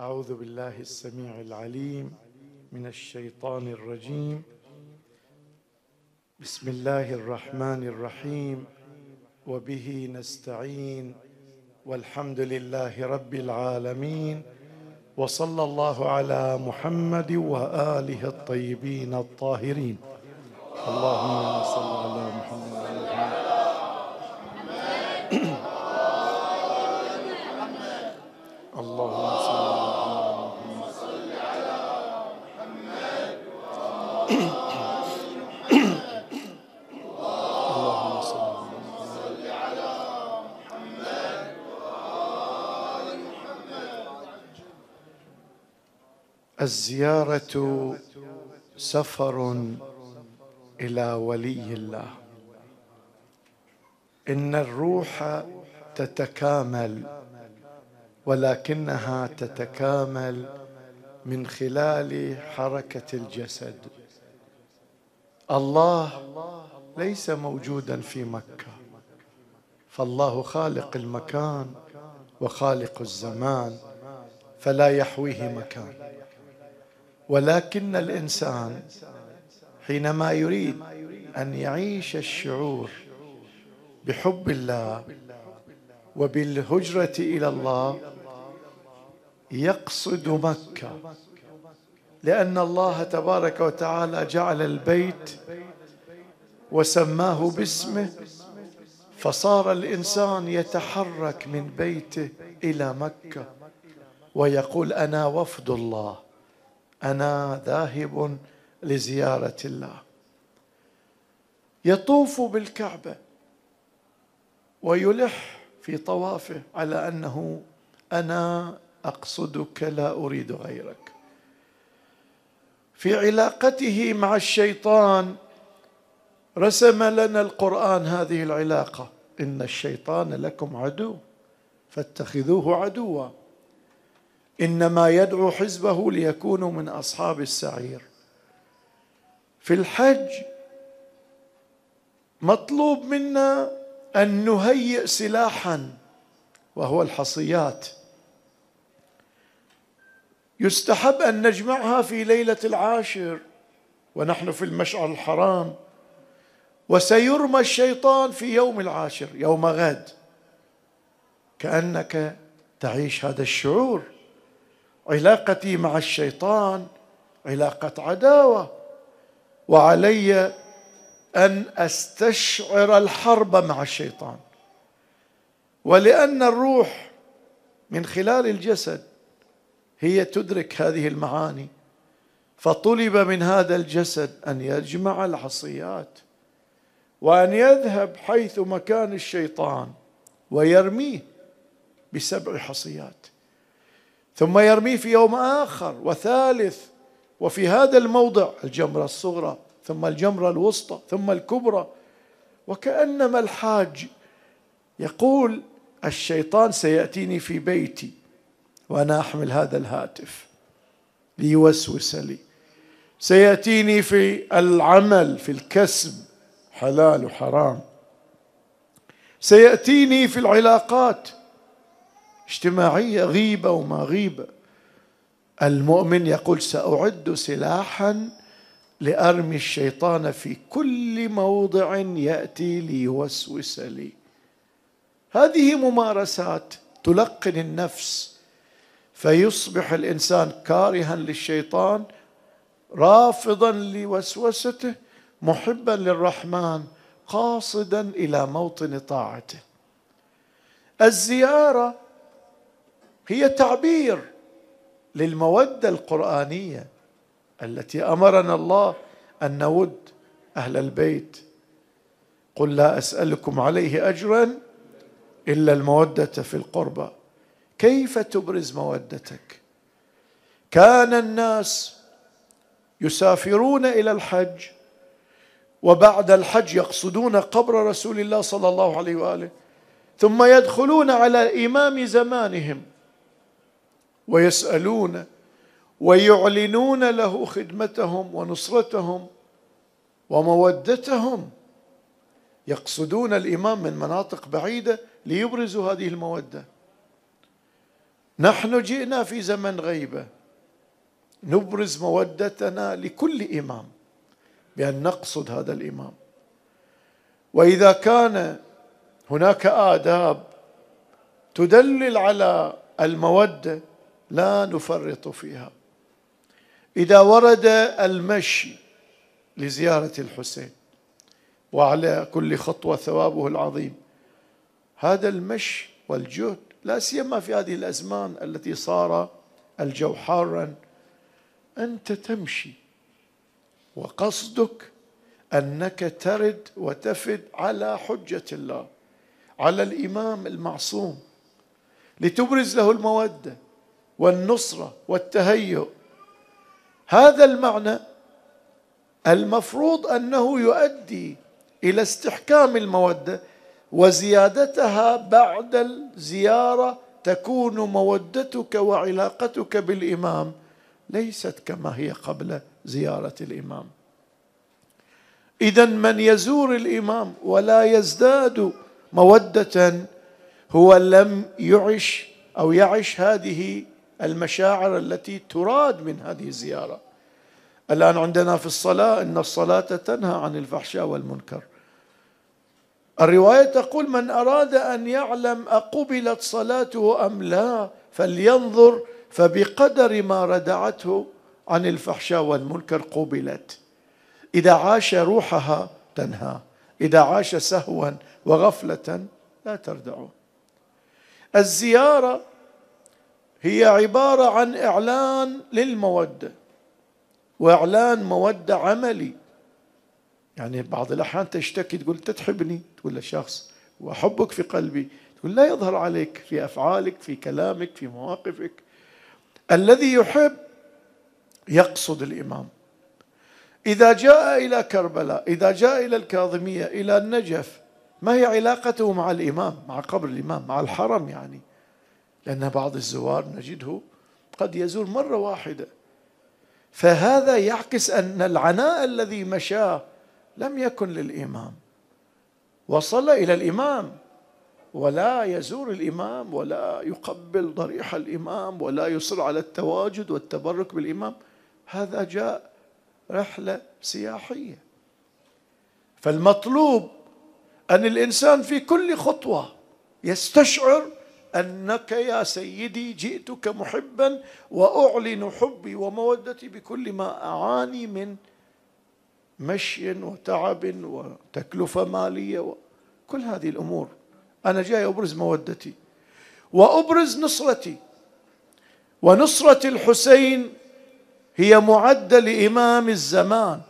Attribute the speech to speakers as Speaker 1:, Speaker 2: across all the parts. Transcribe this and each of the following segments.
Speaker 1: أعوذ بالله السميع العليم من الشيطان الرجيم. بسم الله الرحمن الرحيم. وبه نستعين. والحمد لله رب العالمين. وصلى الله على محمد وآله الطيبين الطاهرين. اللهم صل على الزيارة سفر إلى ولي الله. إن الروح تتكامل ولكنها تتكامل من خلال حركة الجسد. الله ليس موجودا في مكة. فالله خالق المكان وخالق الزمان فلا يحويه مكان. ولكن الإنسان حينما يريد أن يعيش الشعور بحب الله وبالهجرة إلى الله يقصد مكة لأن الله تبارك وتعالى جعل البيت وسماه باسمه فصار الإنسان يتحرك من بيته إلى مكة ويقول أنا وفد الله. أنا ذاهب لزيارة الله. يطوف بالكعبة ويلح في طوافه على أنه أنا أقصدك لا أريد غيرك. في علاقته مع الشيطان رسم لنا القرآن هذه العلاقة. إن الشيطان لكم عدو فاتخذوه عدوا. إنما يدعو حزبه ليكونوا من أصحاب السعير. في الحج مطلوب منا أن نهيئ سلاحا وهو الحصيات. يستحب أن نجمعها في ليلة العاشر ونحن في المشعر الحرام وسيرمى الشيطان في يوم العاشر يوم غد. كأنك تعيش هذا الشعور. علاقتي مع الشيطان علاقة عداوة. وعلي أن أستشعر الحرب مع الشيطان. ولأن الروح من خلال الجسد هي تدرك هذه المعاني. فطلب من هذا الجسد أن يجمع العصيات وأن يذهب حيث مكان الشيطان ويرميه بسبع حصيات ثم يرميه في يوم آخر وثالث وفي هذا الموضع الجمرة الصغرى ثم الجمرة الوسطى ثم الكبرى. وكأنما الحاج يقول الشيطان سيأتيني في بيتي وأنا أحمل هذا الهاتف ليوسوس لي. سيأتيني في العمل في الكسب حلال وحرام. سيأتيني في العلاقات اجتماعية غيبة وما غيبة. المؤمن يقول سأعد سلاحا لأرمي الشيطان في كل موضع يأتي ليوسوس لي. هذه ممارسات تلقن النفس فيصبح الإنسان كارها للشيطان رافضا لوسوسته محبا للرحمن قاصدا إلى موطن طاعته. الزيارة هي تعبير للمودة القرآنية التي أمرنا الله أن نود أهل البيت. قل لا أسألكم عليه اجرا إلا المودة في القربى كيف تبرز مودتك؟ كان الناس يسافرون إلى الحج وبعد الحج يقصدون قبر رسول الله صلى الله عليه وآله ثم يدخلون على إمام زمانهم. ويسألون ويعلنون له خدمتهم ونصرتهم ومودتهم. يقصدون الإمام من مناطق بعيدة ليبرزوا هذه المودة. نحن جئنا في زمن غيبة. نبرز مودتنا لكل إمام بأن نقصد هذا الإمام. وإذا كان هناك آداب تدلل على المودة لا نفرط فيها. إذا ورد المشي لزيارة الحسين وعلى كل خطوة ثوابه العظيم هذا المشي والجهد لا سيما في هذه الأزمان التي صار الجو حارا أنت تمشي وقصدك أنك ترد وتفد على حجة الله على الإمام المعصوم لتبرز له المودة. والنصرة والتهيؤ. هذا المعنى المفروض أنه يؤدي إلى استحكام المودة وزيادتها بعد الزيارة تكون مودتك وعلاقتك بالإمام ليست كما هي قبل زيارة الإمام. اذا من يزور الإمام ولا يزداد مودة هو لم يعش أو يعش هذه المشاعر التي تراد من هذه الزيارة. الآن عندنا في الصلاة إن الصلاة تنهى عن الفحشاء والمنكر. الرواية تقول من أراد أن يعلم أقبلت صلاته أم لا فلينظر فبقدر ما ردعته عن الفحشاء والمنكر قبلت. إذا عاش روحها تنهى إذا عاش سهوا وغفلة لا تردعه. الزيارة هي عبارة عن إعلان للمودة وإعلان مودة عملي. يعني بعض الأحيان تشتكي تقول تحبني؟ تقول لشخص وأحبك في قلبي. تقول لا يظهر عليك في أفعالك في كلامك في مواقفك. الذي يحب يقصد الإمام. إذا جاء إلى كربلاء إذا جاء إلى الكاظمية إلى النجف ما هي علاقته مع الإمام؟ مع قبر الإمام مع الحرم يعني. لأن بعض الزوار نجده قد يزور مرة واحدة. فهذا يعكس أن العناء الذي مشاه لم يكن للإمام. وصل إلى الإمام ولا يزور الإمام ولا يقبل ضريح الإمام ولا يصر على التواجد والتبرك بالإمام. هذا جاء رحلة سياحية. فالمطلوب أن الإنسان في كل خطوة يستشعر أنك يا سيدي جئتك محبا وأعلن حبي ومودتي بكل ما أعاني من مشي وتعب وتكلفة مالية وكل هذه الأمور. أنا جاي أبرز مودتي وأبرز نصرتي. ونصرة الحسين هي معدة لإمام الزمان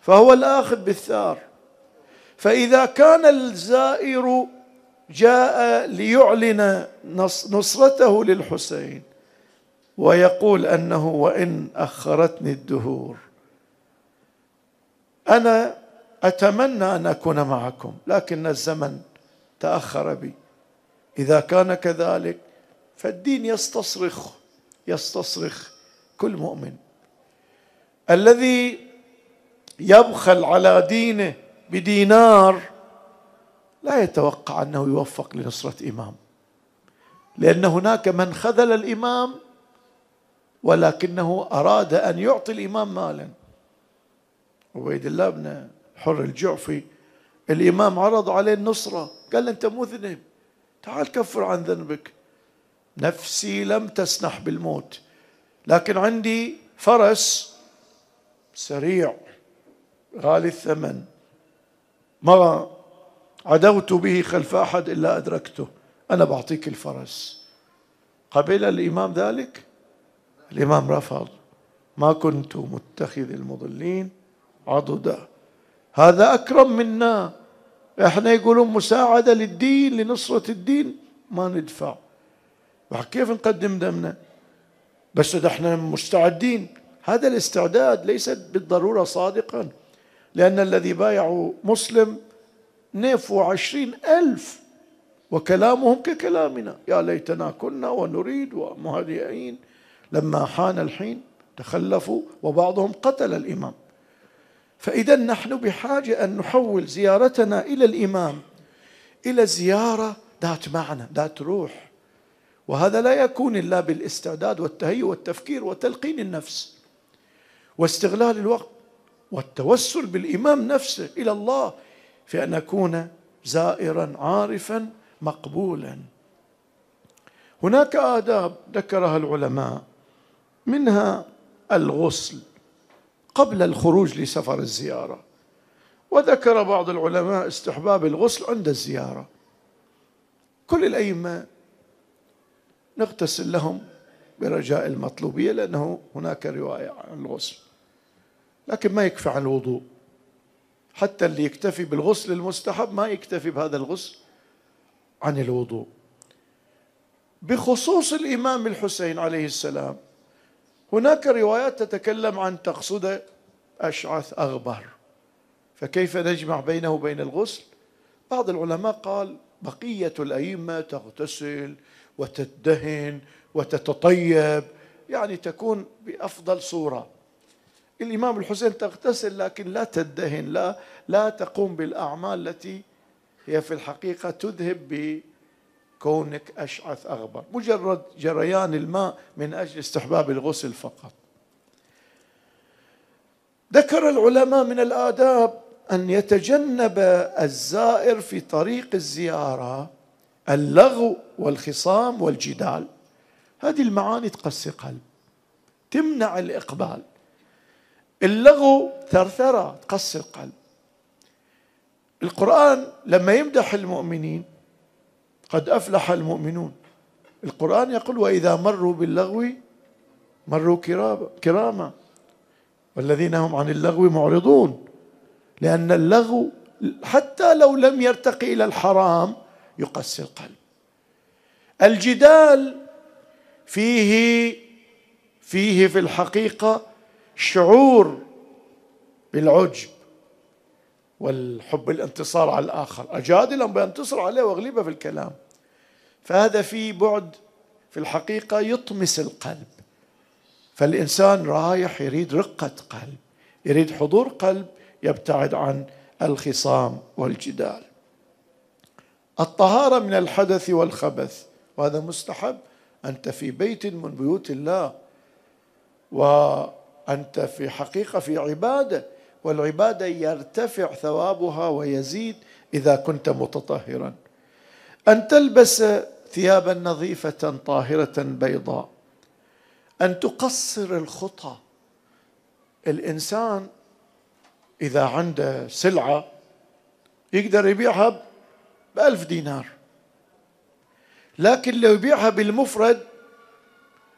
Speaker 1: فهو الآخذ بالثار. فإذا كان الزائر جاء ليعلن نصرته للحسين ويقول أنه وإن أخرتني الدهور. أنا أتمنى أن أكون معكم لكن الزمن تأخر بي. إذا كان كذلك فالدين يستصرخ يستصرخ كل مؤمن. الذي يبخل على دينه بدينار لا يتوقع أنه يوفق لنصرة إمام. لأن هناك من خذل الإمام ولكنه أراد أن يعطي الإمام مالا. عبيد الله بن حر الجعفي الإمام عرض عليه النصرة قال أنت مذنب تعال كفر عن ذنبك. نفسي لم تسنح بالموت لكن عندي فرس سريع غالي الثمن. ما عدوت به خلف أحد إلا أدركته. أنا بعطيك الفرس. قبل الإمام ذلك؟ الإمام رفض. ما كنت متخذ المضلين عضدا. هذا أكرم منا. إحنا يقولون مساعدة للدين لنصرة الدين ما ندفع. كيف نقدم دمنا؟ بس إحنا مستعدين. هذا الاستعداد ليس بالضرورة صادقا. لأن الذي بايعوا مسلم نيفوا عشرين ألف. وكلامهم ككلامنا. يا ليتنا كنا ونريد ومهدئين. لما حان الحين تخلفوا وبعضهم قتل الإمام. فإذا نحن بحاجة أن نحول زيارتنا إلى الإمام إلى زيارة ذات معنى ذات روح. وهذا لا يكون إلا بالاستعداد والتهيؤ والتفكير وتلقين النفس واستغلال الوقت والتوسل بالإمام نفسه إلى الله. في أن اكون زائرا عارفا مقبولا. هناك آداب ذكرها العلماء منها الغسل قبل الخروج لسفر الزيارة. وذكر بعض العلماء استحباب الغسل عند الزيارة. كل الأئمة نغتسل لهم برجاء المطلوبية لأنه هناك رواية عن الغسل. لكن ما يكفي عن الوضوء. حتى اللي يكتفي بالغسل المستحب ما يكتفي بهذا الغسل عن الوضوء. بخصوص الإمام الحسين عليه السلام هناك روايات تتكلم عن تقصد أشعث أغبر. فكيف نجمع بينه وبين الغسل؟ بعض العلماء قال بقية الأئمة تغتسل وتدهن وتتطيب يعني تكون بأفضل صورة. الإمام الحسين تغتسل لكن لا تدهن لا لا تقوم بالأعمال التي هي في الحقيقة تذهب كونك أشعث أغبر. مجرد جريان الماء من أجل استحباب الغسل فقط. ذكر العلماء من الآداب أن يتجنب الزائر في طريق الزيارة اللغو والخصام والجدال. هذه المعاني تقسي قلب تمنع الإقبال. اللغو ثرثرة تقسي القلب. القرآن لما يمدح المؤمنين قد أفلح المؤمنون. القرآن يقول وإذا مروا باللغو مروا كراما. والذين هم عن اللغو معرضون. لأن اللغو حتى لو لم يرتقي إلى الحرام يقسي القلب. الجدال فيه فيه في الحقيقة شعور بالعجب والحب الانتصار على الآخر. أجادل أم بينتصر عليه وأغلبه في الكلام. فهذا في بعد في الحقيقة يطمس القلب. فالإنسان رايح يريد رقة قلب يريد حضور قلب يبتعد عن الخصام والجدال. الطهارة من الحدث والخبث وهذا مستحب. أنت في بيت من بيوت الله وأنت في حقيقة في عبادة والعبادة يرتفع ثوابها ويزيد إذا كنت متطهرا. أن تلبس ثيابا نظيفة طاهرة بيضاء. أن تقصر الخطى. الإنسان إذا عنده سلعة يقدر يبيعها بألف دينار. لكن لو يبيعها بالمفرد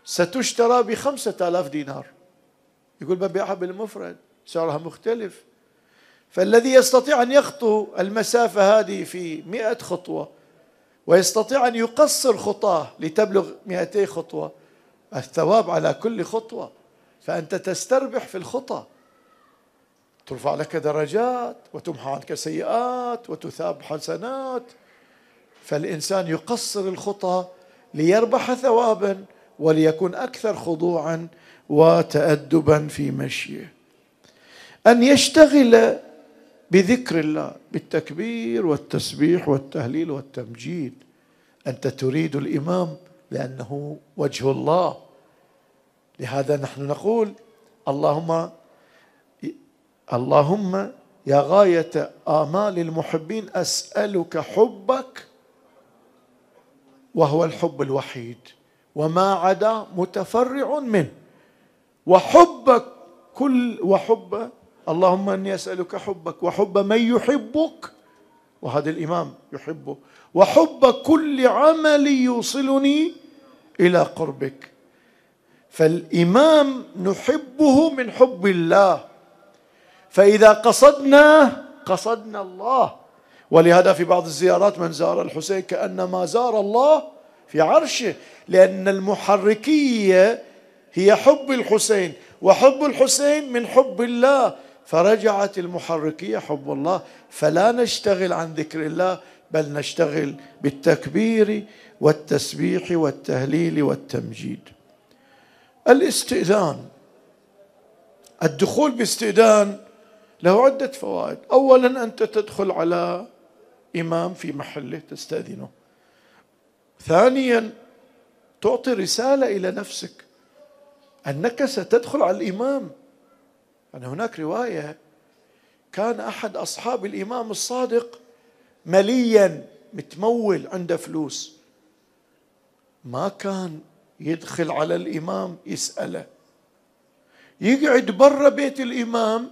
Speaker 1: ستشترى بخمسة آلاف دينار. يقول ببيعها بالمفرد سعرها مختلف. فالذي يستطيع أن يخطو المسافة هذه في مئة خطوة ويستطيع أن يقصر خطاه لتبلغ مئتي خطوة الثواب على كل خطوة. فأنت تستربح في الخطى ترفع لك درجات وتمحى عنك سيئات وتثاب حسنات. فالإنسان يقصر الخطى ليربح ثوابا وليكون أكثر خضوعا وتأدبا في مشيه. أن يشتغل بذكر الله بالتكبير والتسبيح والتهليل والتمجيد. أنت تريد الإمام لأنه وجه الله. لهذا نحن نقول اللهم اللهم يا غاية آمال المحبين أسألك حبك وهو الحب الوحيد. وما عدا متفرع منه. وحبك كل وحب اللهم إني أسألك حبك وحب من يحبك وهذا الإمام يحبه وحب كل عمل يوصلني إلى قربك. فالإمام نحبه من حب الله. فإذا قصدناه قصدنا الله. ولهذا في بعض الزيارات من زار الحسين كأنما زار الله في عرشه لأن المحركية هي حب الحسين وحب الحسين من حب الله. فرجعت المحركية حب الله. فلا نشتغل عن ذكر الله بل نشتغل بالتكبير والتسبيح والتهليل والتمجيد. الاستئذان الدخول باستئذان له عدة فوائد. اولا أنت تدخل على إمام في محله تستأذنه. ثانيا تعطي رسالة إلى نفسك. أنك ستدخل على الإمام. أن هناك رواية. كان أحد أصحاب الإمام الصادق مليا متمول عنده فلوس. ما كان يدخل على الإمام يسأله. يقعد برا بيت الإمام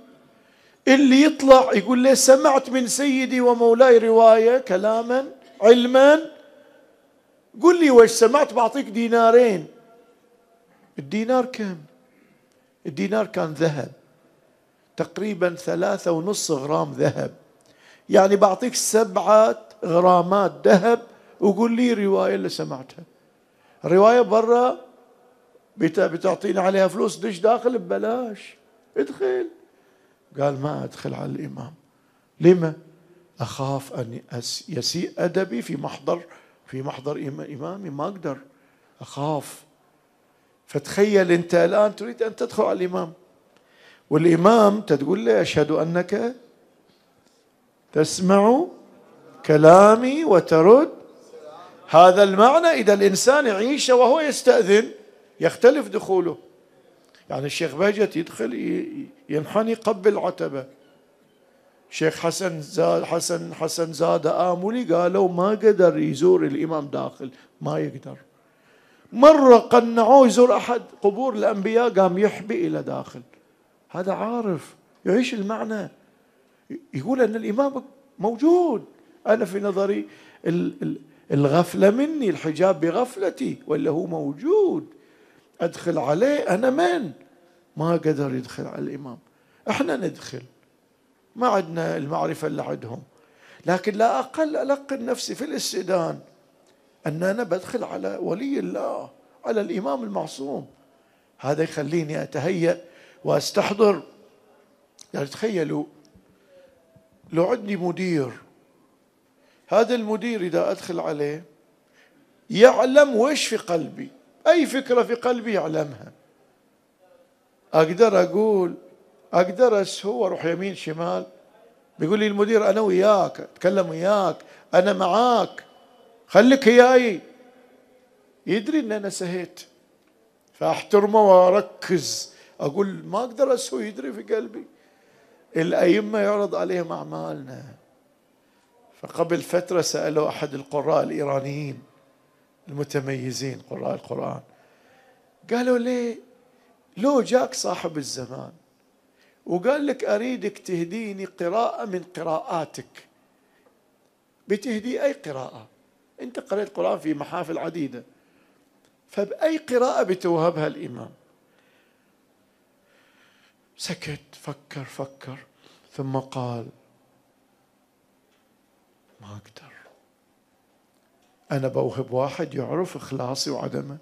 Speaker 1: اللي يطلع يقول له سمعت من سيدي ومولاي رواية كلاما علما. قل لي وش سمعت بعطيك دينارين. الدينار كم الدينار كان ذهب. تقريبا ثلاثة ونص غرام ذهب. يعني بعطيك سبعة غرامات ذهب وقول لي رواية اللي سمعتها. رواية برا بتعطيني عليها فلوس دش داخل ببلاش. ادخل. قال ما أدخل على الإمام. لما؟ أخاف أن يسيء أدبي في محضر في محضر إمامي ما أقدر. أخاف. فتخيل انت الآن تريد أن تدخل على الإمام. والإمام تقول له أشهد أنك تسمع كلامي وترد. هذا المعنى إذا الإنسان يعيش وهو يستأذن يختلف دخوله. يعني الشيخ بهجت يدخل ينحني يقبل عتبه شيخ حسن زاد حسن حسن زاد آملي قالوا ما قدر يزور الإمام داخل ما يقدر. مرة قنعوه يزور أحد قبور الأنبياء قام يحبي إلى داخل. هذا عارف. يعيش المعنى. يقول أن الإمام موجود. أنا في نظري الغفلة مني الحجاب بغفلتي ولا هو موجود. أدخل عليه. أنا من؟ ما قدر يدخل على الإمام. إحنا ندخل. ما عندنا المعرفة اللي عندهم. لكن لا أقل ألقن نفسي في الاستئذان أن أنا بدخل على ولي الله على الإمام المعصوم. هذا يخليني أتهيأ وأستحضر. يعني تخيلوا لو عندي مدير هذا المدير إذا أدخل عليه يعلم وش في قلبي أي فكرة في قلبي يعلمها. أقدر أقول أقدر أسهو أروح يمين شمال. بيقول لي المدير أنا وياك أتكلم وياك أنا معاك. خليك وياي يدري أن أنا سهيت. فأحترمه وأركز. أقول ما أقدر أسهو يدري في قلبي. الأئمة يعرض عليهم أعمالنا. فقبل فترة سألوا أحد القراء الإيرانيين المتميزين قراء القرآن. قالوا ليه لو جاك صاحب الزمان وقال لك أريدك تهديني قراءة من قراءاتك بتهدي أي قراءة؟ أنت قرأت قرآن في محافل عديدة. فبأي قراءة بتوهبها الإمام؟ سكت فكر فكر ثم قال ما أقدر. أنا بوهب واحد يعرف إخلاصي وعدمه.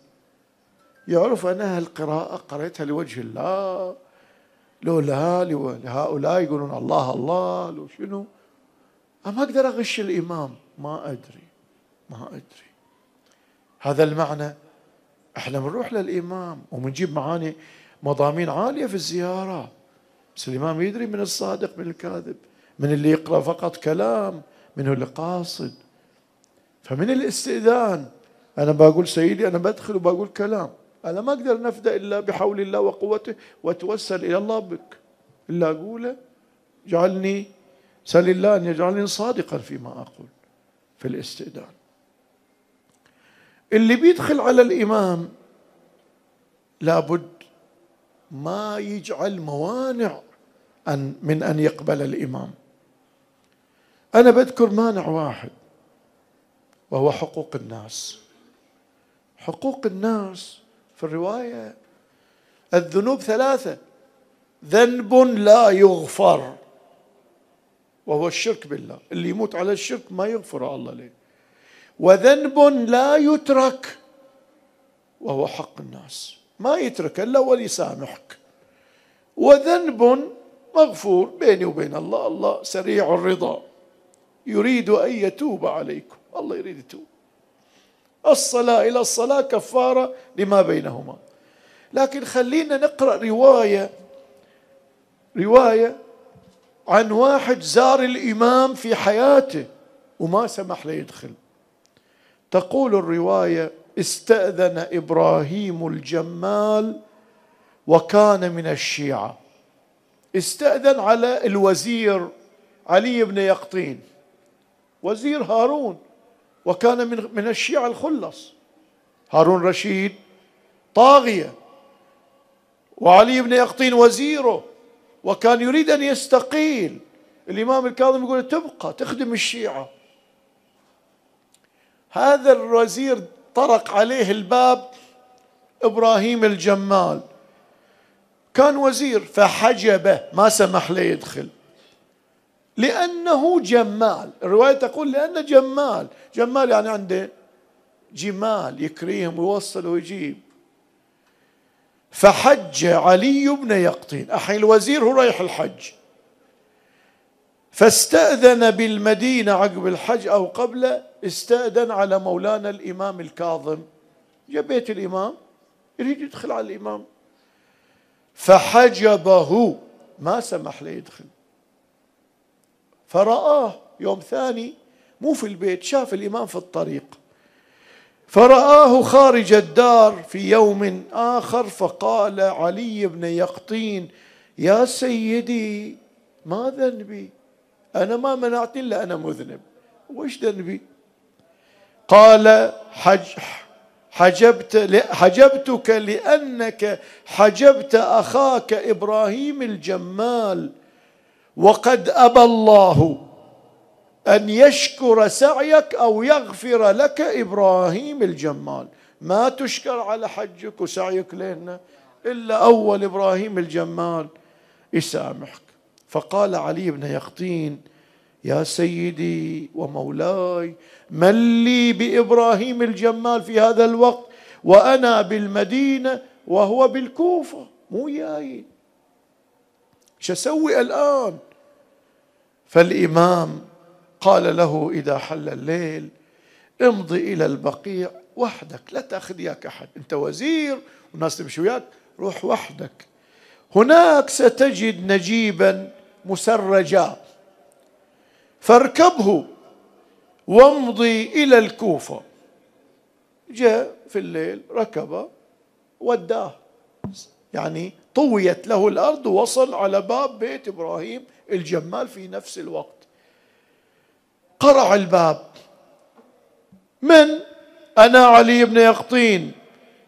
Speaker 1: يعرف أنا هالقراءة قريتها لوجه الله. لو لا لهؤلاء يقولون الله الله لو شنو؟ ما أقدر أغش الإمام؟ ما أدري. ما أدري. هذا المعنى إحنا بنروح للإمام وبنجيب معاني مضامين عالية في الزيارة. بس الإمام يدري من الصادق من الكاذب من اللي يقرأ فقط كلام من اللي قاصد. فمن الاستئذان أنا بقول سيدي أنا بدخل وبقول كلام. أنا ما أقدر نفدأ إلا بحول الله وقوته وأتوسل إلى الله بك. إلا أقوله جعلني سل الله أن يجعلني صادقا فيما أقول في الاستئذان. اللي بيدخل على الإمام لابد ما يجعل موانع أن من أن يقبل الإمام. أنا بذكر مانع واحد وهو حقوق الناس. حقوق الناس في الرواية الذنوب ثلاثة ذنب لا يغفر وهو الشرك بالله. اللي يموت على الشرك ما يغفر الله له وذنب لا يترك وهو حق الناس. ما يترك إلا وليسامحك وذنب مغفور بيني وبين الله الله سريع الرضا. يريد أن يتوب عليكم الله يريد يتوب. الصلاة إلى الصلاة كفارة لما بينهما. لكن خلينا نقرأ رواية رواية عن واحد زار الإمام في حياته وما سمح له يدخل. تقول الرواية استأذن إبراهيم الجمال وكان من الشيعة. استأذن على الوزير علي بن يقطين وزير هارون وكان من من الشيعة الخلص. هارون رشيد طاغية وعلي بن يقطين وزيره وكان يريد أن يستقيل. الإمام الكاظم يقول تبقى تخدم الشيعة. هذا الوزير طرق عليه الباب إبراهيم الجمال. كان وزير فحجبه ما سمح له يدخل. لأنه جمال. الرواية تقول لأنه جمال. جمال يعني عنده جمال يكريهم ويوصل ويجيب. فحج علي بن يقطين. أحي الوزير هو رايح الحج. فاستأذن بالمدينة عقب الحج أو قبله استأذن على مولانا الإمام الكاظم. جاء بيت الإمام يريد يدخل على الإمام. فحجبه ما سمح له يدخل. فرآه يوم ثاني مو في البيت شاف الإمام في الطريق. فرآه خارج الدار في يوم آخر فقال علي بن يقطين يا سيدي ما ذنبي؟ أنا ما منعت إلا أنا مذنب. وش ذنبي؟ قال حج حجبت حجبتك لأنك حجبت أخاك إبراهيم الجمال وقد أبى الله أن يشكر سعيك أو يغفر لك إبراهيم الجمال. ما تشكر على حجك وسعيك لنا إلا أول إبراهيم الجمال يسامحك. فقال علي بن يقطين يا سيدي ومولاي من لي بإبراهيم الجمال في هذا الوقت وأنا بالمدينة وهو بالكوفة. مو جاي. شو أسوي الآن؟ فالإمام قال له إذا حل الليل امضي إلى البقيع وحدك لا تأخذ إياك أحد. أنت وزير والناس تمشي وياك روح وحدك. هناك ستجد نجيبا مسرجا. فاركبه وامضي إلى الكوفة. جاء في الليل ركب وداه. يعني طويت له الأرض ووصل على باب بيت إبراهيم الجمال في نفس الوقت. قرع الباب. من؟ أنا علي بن يقطين.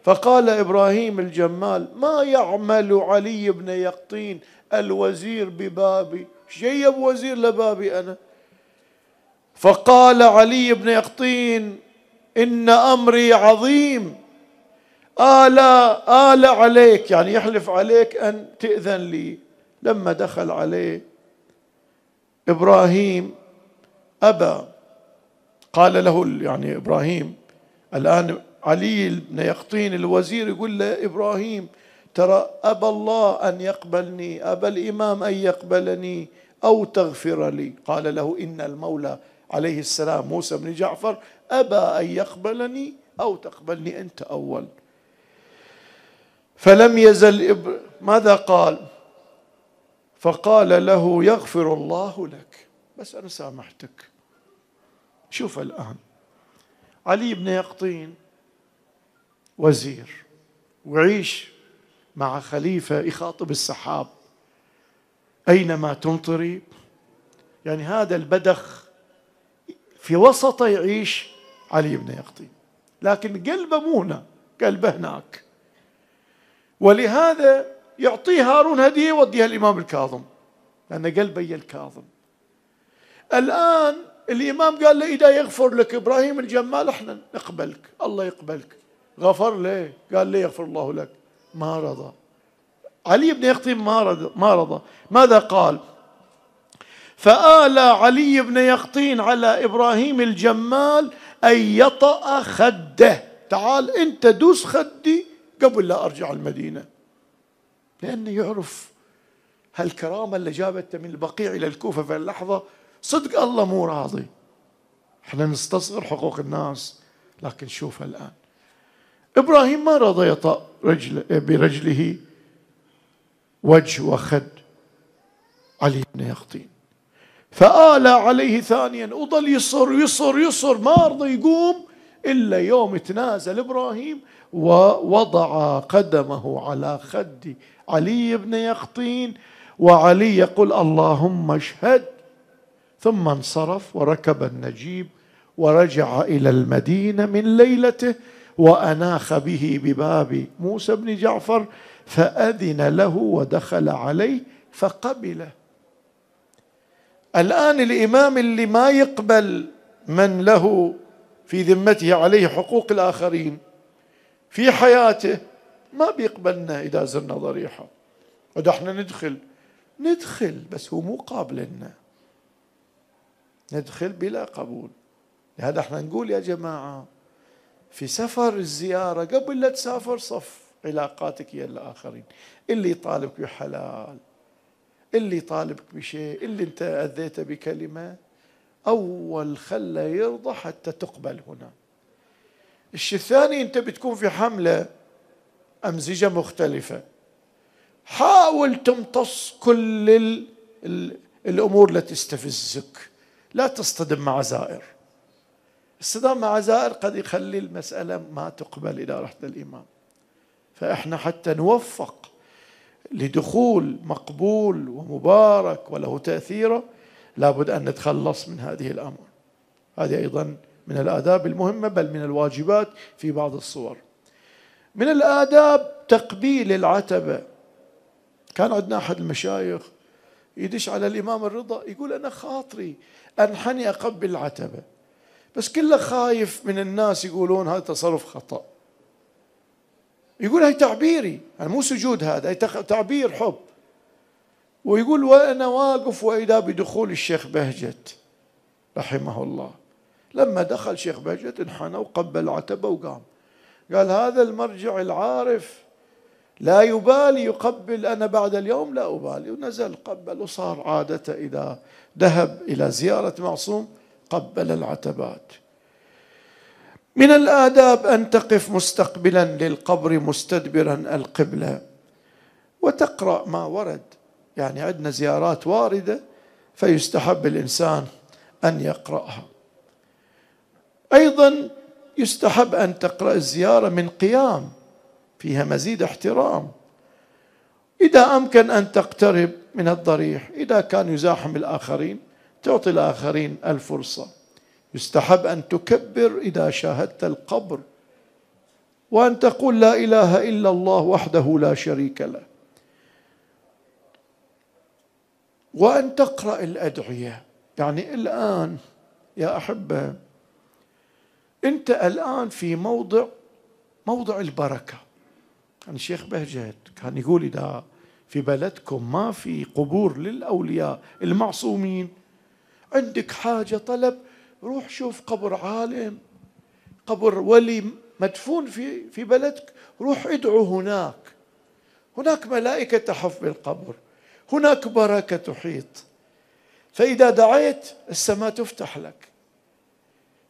Speaker 1: فقال إبراهيم الجمال ما يعمل علي بن يقطين الوزير ببابي؟ شيب وزير لبابي أنا؟ فقال علي بن يقطين إن أمري عظيم. آلا آل عليك يعني يحلف عليك أن تأذن لي. لما دخل عليه إبراهيم أبى. قال له يعني إبراهيم الآن علي بن يقطين الوزير يقول له إبراهيم ترى أبى الله أن يقبلني أبى الإمام أن يقبلني أو تغفر لي. قال له إن المولى عليه السلام موسى بن جعفر أبى أن يقبلني أو تقبلني أنت أول. فلم يزل إب... ماذا قال؟ فقال له يغفر الله لك. بس أنا سامحتك. شوف الآن. علي بن يقطين وزير وعيش مع خليفة يخاطب السحاب. أينما تمطري يعني هذا البدخ في وسطه يعيش علي بن يقطين. لكن قلبه مو هنا قلبه هناك. ولهذا يعطيه هارون هدية يوديها الإمام الكاظم لأن قلبه هي الكاظم. الآن الإمام قال له إذا يغفر لك إبراهيم الجمال أحنا نقبلك الله يقبلك. غفر ليه قال لي يغفر الله لك. ما رضى. علي بن يقطين ما رضى. ما رضى. ماذا قال؟ فآل علي بن يقطين على إبراهيم الجمال أن يطأ خده. تعال أنت دوس خدي قبل لا أرجع المدينة. لأنه يعرف هالكرامة اللي جابته من البقيع إلى الكوفة في اللحظة صدق الله مو راضي. إحنا نستصغر حقوق الناس لكن شوف الآن. إبراهيم ما رضى يطأ رجل برجله وجه وخد علي بن يقطين. فآلى عليه ثانيا وظل يصر يصر يصر ما رضى يقوم إلا يوم تنازل إبراهيم ووضع قدمه على خد علي بن يقطين وعلي يقول اللهم اشهد. ثم انصرف وركب النجيب ورجع إلى المدينة من ليلته وأناخ به بباب موسى بن جعفر فأذن له ودخل عليه فقبله. الآن الإمام اللي ما يقبل من له في ذمته عليه حقوق الآخرين في حياته ما بيقبلنا إذا زرنا ضريحة. وده إحنا ندخل ندخل بس هو مو قابلنا. ندخل بلا قبول. لهذا إحنا نقول يا جماعة في سفر الزيارة قبل لا تسافر صف علاقاتك يا الآخرين. اللي يطالبك بحلال. اللي يطالبك بشيء اللي انت اذيته بكلمة. أول خله يرضى حتى تقبل هنا. الشيء الثاني انت بتكون في حملة أمزجة مختلفة. حاول تمتص كل ال ال الأمور اللي تستفزك. لا تصطدم مع زائر. الصدام مع زائر قد يخلي المسألة ما تقبل إذا رحت للإمام فإحنا حتى نوفق لدخول مقبول ومبارك وله تأثيره لابد أن نتخلص من هذه الأمر هذه أيضا من الآداب المهمة بل من الواجبات في بعض الصور. من الآداب تقبيل العتبة. كان عندنا أحد المشايخ يدش على الإمام الرضا يقول أنا خاطري أنحني أقبل العتبة. بس كله خايف من الناس يقولون هذا تصرف خطأ. يقول هاي تعبيري يعني مو سجود هذا هاي تعبير حب. ويقول وأنا واقف وإذا بدخول الشيخ بهجت رحمه الله. لما دخل شيخ بهجت انحنى وقبل عتبة وقام. قال هذا المرجع العارف لا يبالي يقبل أنا بعد اليوم لا أبالي. ونزل قبل وصار عادته إذا ذهب إلى زيارة معصوم قبل العتبات. من الآداب أن تقف مستقبلا للقبر مستدبرا القبلة. وتقرأ ما ورد. يعني عندنا زيارات واردة فيستحب الإنسان أن يقرأها. أيضا يستحب أن تقرأ الزيارة من قيام. فيها مزيد احترام. إذا أمكن أن تقترب من الضريح إذا كان يزاحم الآخرين تعطي الآخرين الفرصة. يستحب أن تكبر إذا شاهدت القبر وأن تقول لا إله إلا الله وحده لا شريك له. وأن تقرأ الأدعية يعني الآن يا أحبة أنت الآن في موضع موضع البركة. يعني الشيخ بهجت كان يقول إذا في بلدكم ما في قبور للأولياء المعصومين عندك حاجة طلب روح شوف قبر عالم قبر ولي مدفون في في بلدك روح ادعو هناك. هناك ملائكة تحف بالقبر هناك بركة تحيط. فإذا دعيت السماء تفتح لك.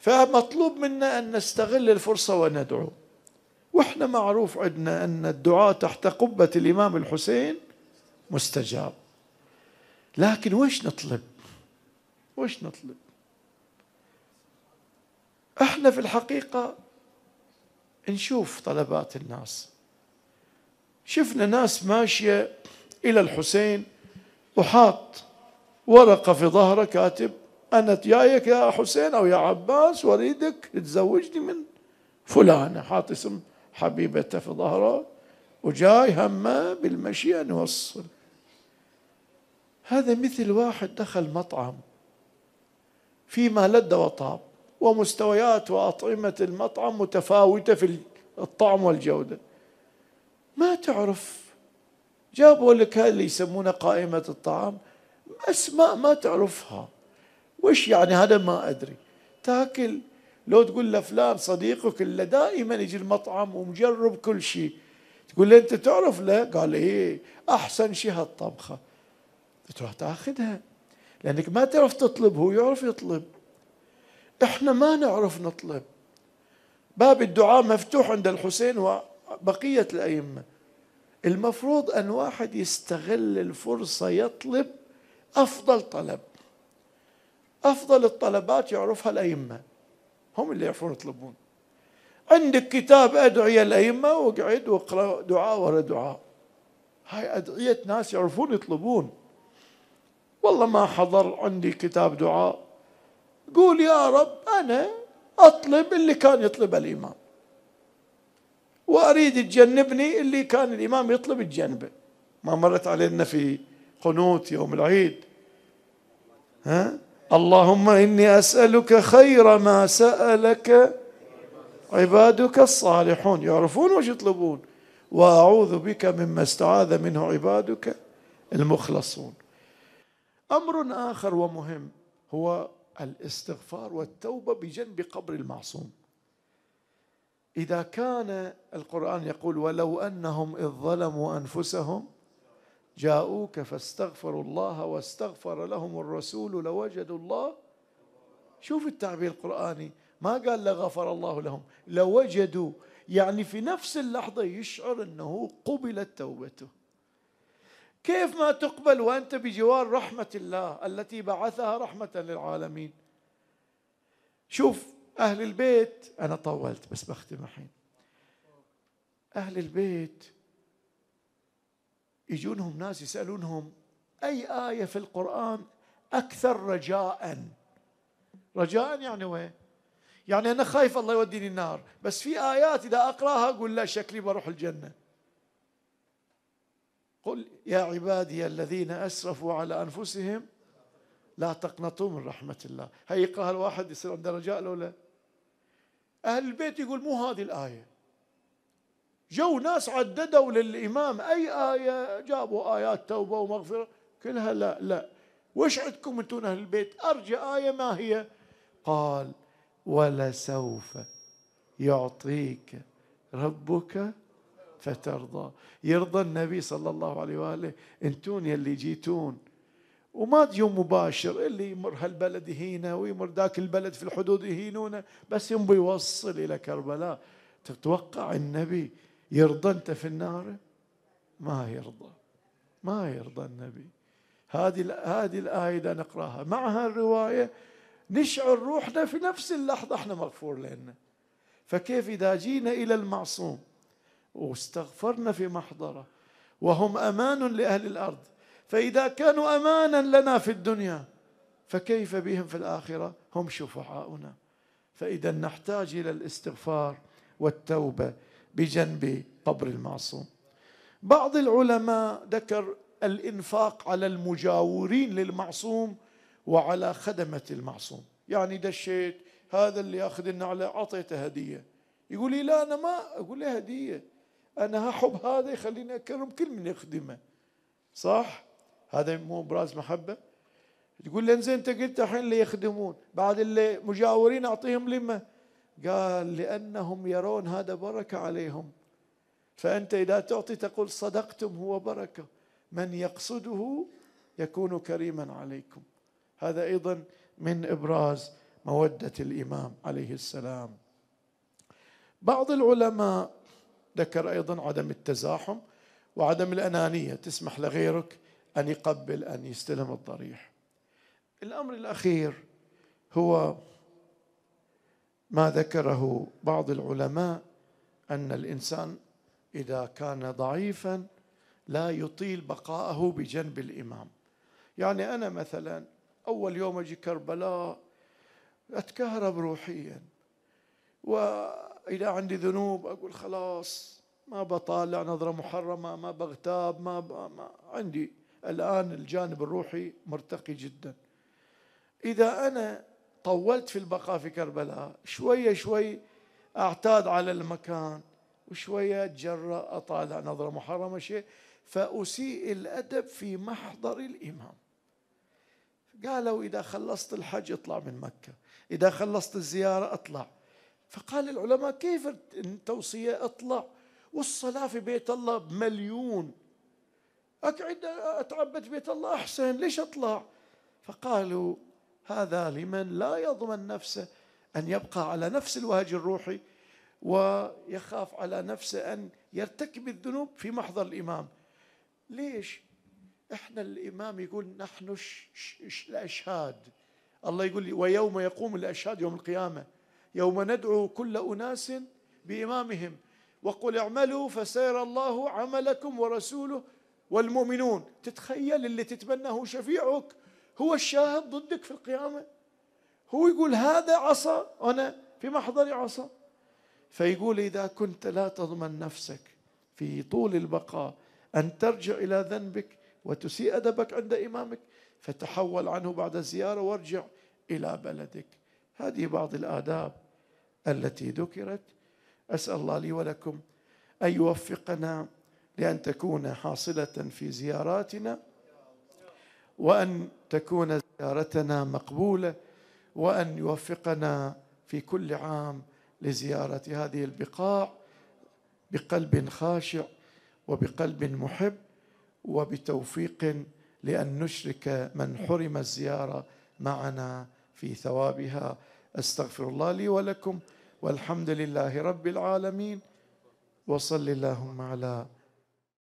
Speaker 1: فمطلوب منا أن نستغل الفرصة وندعو. وإحنا معروف عندنا أن الدعاء تحت قبة الإمام الحسين مستجاب. لكن وش نطلب؟ وش نطلب؟ إحنا في الحقيقة نشوف طلبات الناس. شفنا ناس ماشية إلى الحسين وحاط ورقة في ظهره كاتب أنا جايك يا حسين أو يا عباس وأريدك تزوجني من فلانة. حاط اسم حبيبته في ظهره وجاي همه بالمشي أن يوصل. هذا مثل واحد دخل مطعم فيما لد وطاب. ومستويات وأطعمة المطعم متفاوتة في الطعم والجودة. ما تعرف؟ جابوا لك اللي يسمونها قائمة الطعام أسماء ما تعرفها. وش يعني؟ هذا ما أدري. تاكل لو تقول لفلان صديقك اللي دائما يجي المطعم ومجرب كل شيء تقول له أنت تعرف؟ له قال إيه أحسن شيء هالطبخة. تروح تاخذها. لأنك ما تعرف تطلب هو يعرف يطلب. إحنا ما نعرف نطلب. باب الدعاء مفتوح عند الحسين وبقية الأئمة. المفروض أن واحد يستغل الفرصة يطلب أفضل طلب. أفضل الطلبات يعرفها الأئمة. هم اللي يعرفون يطلبون. عندك كتاب أدعية الأئمة واقعد واقرأ دعاء ورا دعاء. هاي أدعية ناس يعرفون يطلبون. والله ما حضر عندي كتاب دعاء. قول يا رب أنا أطلب اللي كان يطلب الإمام. وأريد تجنبني اللي كان الإمام يطلب تجنبه. ما مرت علينا في قنوت يوم العيد. ها؟ اللهم إني أسألك خير ما سألك عبادك الصالحون. يعرفون وش يطلبون. وأعوذ بك مما استعاذ منه عبادك المخلصون. أمر آخر ومهم هو الاستغفار والتوبة بجنب قبر المعصوم. إذا كان القرآن يقول ولو أنهم إذ ظلموا أنفسهم جاءوك فاستغفروا الله واستغفر لهم الرسول لوجدوا الله. شوف التعبير القرآني ما قال لغفر الله لهم لوجدوا. يعني في نفس اللحظة يشعر أنه قبلت توبته. كيف ما تقبل وأنت بجوار رحمة الله التي بعثها رحمة للعالمين؟ شوف أهل البيت أنا طولت بس بختم الحين. أهل البيت يجونهم ناس يسألونهم أي آية في القرآن أكثر رجاء؟ رجاء يعني وين؟ يعني أنا خايف الله يوديني النار بس في آيات إذا أقرأها أقول لا شكلي بروح الجنة. قل يا عبادي الذين أسرفوا على أنفسهم لا تقنطوا من رحمة الله. هي يقرأها الواحد يصير عنده رجاء لو لا. أهل البيت يقول مو هذه الآية. جو ناس عددوا للإمام أي آية؟ جابوا آيات توبة ومغفرة. كلها لا لا. وش عندكم أنتم أهل البيت؟ أرجى آية ما هي؟ قال ولسوف يعطيك ربك فترضى. يرضى النبي صلى الله عليه وآله انتون يلي جيتون. وما تجون مباشر اللي يمر هالبلد يهينه ويمر ذاك البلد في الحدود يهينونه بس ينبي يوصل إلى كربلاء. تتوقع النبي يرضى أنت في النار؟ ما يرضى. ما يرضى النبي. هذه هذه الآية إذا نقرأها. معها الرواية نشعر روحنا في نفس اللحظة إحنا مغفور لنا. فكيف إذا جينا إلى المعصوم؟ واستغفرنا في محضره وهم أمان لأهل الأرض. فإذا كانوا أمانا لنا في الدنيا فكيف بهم في الآخرة؟ هم شفعاؤنا. فإذا نحتاج إلى الاستغفار والتوبة بجنب قبر المعصوم. بعض العلماء ذكر الإنفاق على المجاورين للمعصوم وعلى خدمة المعصوم. يعني دشيت هذا اللي ياخذ النعلة أعطيته هدية. يقول لي لا أنا ما أقول له هدية. أنا هحب هذا يخليني أكرم كل من يخدمه. صح؟ هذا مو براز محبة؟ تقول لي زين أنت قلت الحين اللي يخدمون بعد اللي مجاورين أعطيهم لما قال لأنهم يرون هذا بركة عليهم. فأنت إذا تعطي تقول صدقتم هو بركة. من يقصده يكون كريما عليكم. هذا أيضا من إبراز مودة الإمام عليه السلام. بعض العلماء ذكر أيضا عدم التزاحم وعدم الأنانية تسمح لغيرك أن يقبل أن يستلم الضريح. الأمر الأخير هو ما ذكره بعض العلماء أن الإنسان إذا كان ضعيفا لا يطيل بقاءه بجنب الإمام. يعني أنا مثلا أول يوم أجي كربلاء أتكهرب روحيا واذا عندي ذنوب أقول خلاص ما بطالع نظرة محرمة ما بغتاب ما, ب... ما عندي الآن الجانب الروحي مرتقي جدا. إذا أنا طولت في البقاء في كربلاء شوية شوي أعتاد على المكان وشوية أتجرأ اطالع نظرة محرمة شيء فأسيء الأدب في محضر الإمام. قالوا إذا خلصت الحج اطلع من مكة إذا خلصت الزيارة اطلع. فقال العلماء كيف التوصية؟ اطلع. والصلاة في بيت الله بمليون أقعد أتعبد بيت الله أحسن ليش أطلع؟ فقالوا هذا لمن لا يضمن نفسه أن يبقى على نفس الوهج الروحي ويخاف على نفسه أن يرتكب الذنوب في محضر الإمام. ليش؟ إحنا الإمام يقول نحن الأشهاد. الله يقول ويوم يقوم الأشهاد يوم القيامة. يوم ندعو كل أناس بإمامهم. وقل اعملوا فسيرى الله عملكم ورسوله والمؤمنون. تتخيل اللي تتبنى هو شفيعك. هو الشاهد ضدك في القيامة. هو يقول هذا عصا أنا في محضر عصا. فيقول إذا كنت لا تضمن نفسك في طول البقاء أن ترجع إلى ذنبك وتسيء أدبك عند إمامك فتحول عنه بعد الزيارة وارجع إلى بلدك. هذه بعض الآداب. التي ذكرت. أسأل الله لي ولكم أن يوفقنا لأن تكون حاصلة في زياراتنا وأن تكون زيارتنا مقبولة وأن يوفقنا في كل عام لزيارة هذه البقاع بقلب خاشع وبقلب محب وبتوفيق لأن نشرك من حرم الزيارة معنا في ثوابها. أستغفر الله لي ولكم والحمد لله رب العالمين وصل اللهم على